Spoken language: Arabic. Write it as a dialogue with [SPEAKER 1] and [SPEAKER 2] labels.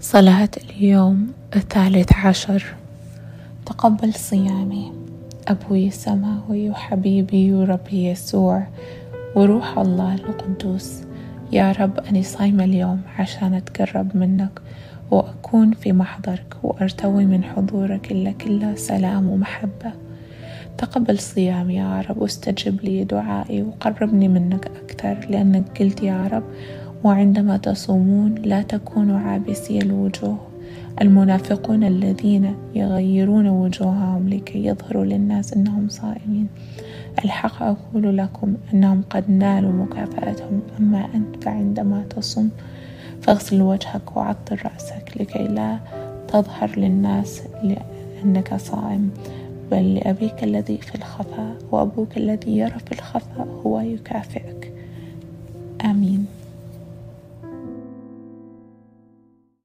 [SPEAKER 1] صلاة اليوم الثالث عشر. تقبل صيامي. أبوي السماوي وحبيبي وربي يسوع وروح الله القدوس. يا رب أني صايمة اليوم عشان أتقرب منك وأكون في محضرك وأرتوي من حضورك إلا كله سلام ومحبة. تقبل صيامي يا رب. واستجب لي دعائي وقربني منك أكثر لأنك قلت يا رب وعندما تصومون لا تكونوا عابسي الوجوه. المنافقون الذين يغيرون وجوههم لكي يظهروا للناس أنهم صائمين. الحق أقول لكم أنهم قد نالوا مكافأتهم أما أنت فعندما تصوم فاغسل وجهك وعطر رأسك لكي لا تظهر للناس انك صائم. بل لأبيك الذي في الخفاء وأبوك الذي يرى في الخفاء هو يكافئك.